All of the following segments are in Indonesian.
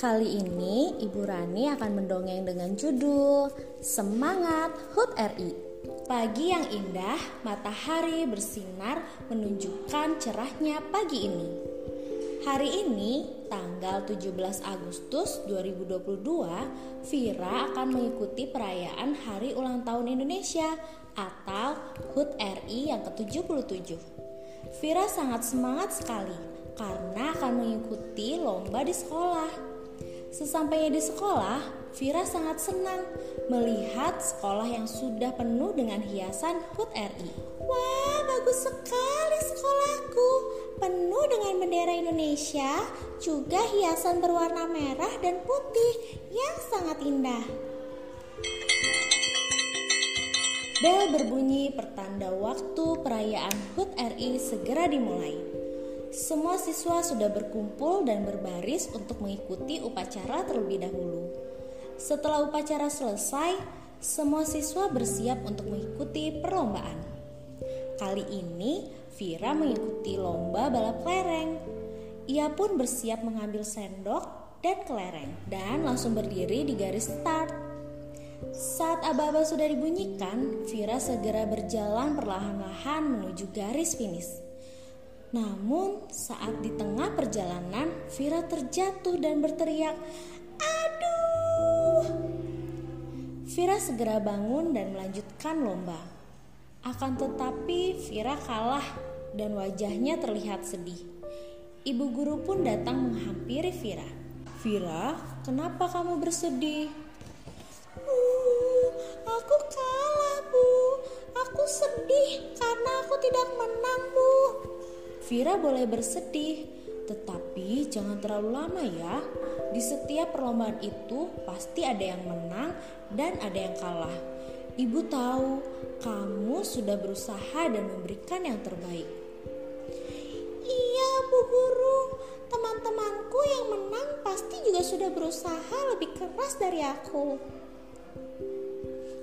Kali ini Ibu Rani akan mendongeng dengan judul Semangat HUT RI. Pagi yang indah, matahari bersinar menunjukkan cerahnya pagi ini. Hari ini, tanggal 17 Agustus 2022, Vira akan mengikuti perayaan Hari Ulang Tahun Indonesia atau HUT RI yang ke-77. Vira sangat semangat sekali karena akan mengikuti lomba di sekolah. Sesampainya di sekolah, Vira sangat senang melihat sekolah yang sudah penuh dengan hiasan HUT RI. Wah, bagus sekali sekolahku. Penuh dengan bendera Indonesia, juga hiasan berwarna merah dan putih yang sangat indah. Bel berbunyi pertanda waktu perayaan HUT RI segera dimulai. Semua siswa sudah berkumpul dan berbaris untuk mengikuti upacara terlebih dahulu. Setelah upacara selesai, semua siswa bersiap untuk mengikuti perlombaan. Kali ini, Vira mengikuti lomba balap kelereng. Ia pun bersiap mengambil sendok dan kelereng dan langsung berdiri di garis start. Saat aba-aba sudah dibunyikan, Vira segera berjalan perlahan-lahan menuju garis finish. Namun, saat di tengah perjalanan, Vira terjatuh dan berteriak, "Aduh!" Vira segera bangun dan melanjutkan lomba. Akan tetapi, Vira kalah dan wajahnya terlihat sedih. Ibu guru pun datang menghampiri Vira. "Vira, kenapa kamu bersedih?" Uh, aku kalah, Bu. Aku sedih karena aku tidak menang, Bu. Vira boleh bersedih, tetapi jangan terlalu lama ya. Di setiap perlombaan itu pasti ada yang menang dan ada yang kalah. Ibu tahu kamu sudah berusaha dan memberikan yang terbaik. Iya, Bu Guru. Teman-temanku yang menang pasti juga sudah berusaha lebih keras dari aku.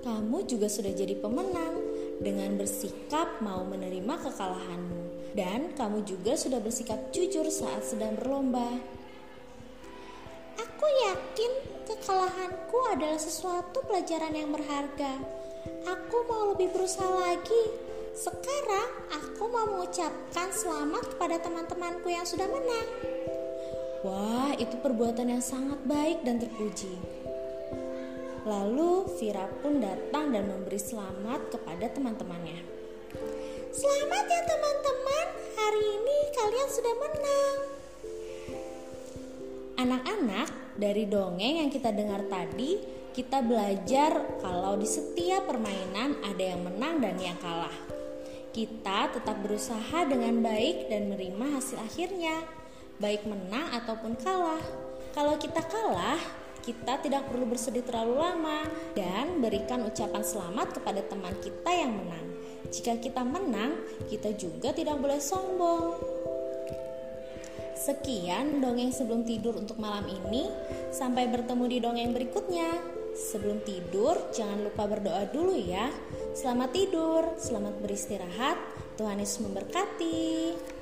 Kamu juga sudah jadi pemenang dengan bersikap mau menerima kekalahanmu dan kamu juga sudah bersikap jujur saat sedang berlomba. Aku yakin kekalahanku adalah sesuatu pelajaran yang berharga. Aku mau lebih berusaha lagi. Sekarang aku mau mengucapkan selamat kepada teman-temanku yang sudah menang. Wah, itu perbuatan yang sangat baik dan terpuji. Lalu Vira pun datang dan memberi selamat kepada teman-temannya. Selamat ya teman-teman, hari ini kalian sudah menang. Anak-anak, dari dongeng yang kita dengar tadi, kita belajar kalau di setiap permainan ada yang menang dan yang kalah. Kita tetap berusaha dengan baik dan menerima hasil akhirnya, baik menang ataupun kalah. Kalau kita kalah, kita tidak perlu bersedih terlalu lama dan berikan ucapan selamat kepada teman kita yang menang. Jika kita menang, kita juga tidak boleh sombong. Sekian dongeng sebelum tidur untuk malam ini. Sampai bertemu di dongeng berikutnya. Sebelum tidur, jangan lupa berdoa dulu ya. Selamat tidur, selamat beristirahat. Tuhan Yesus memberkati.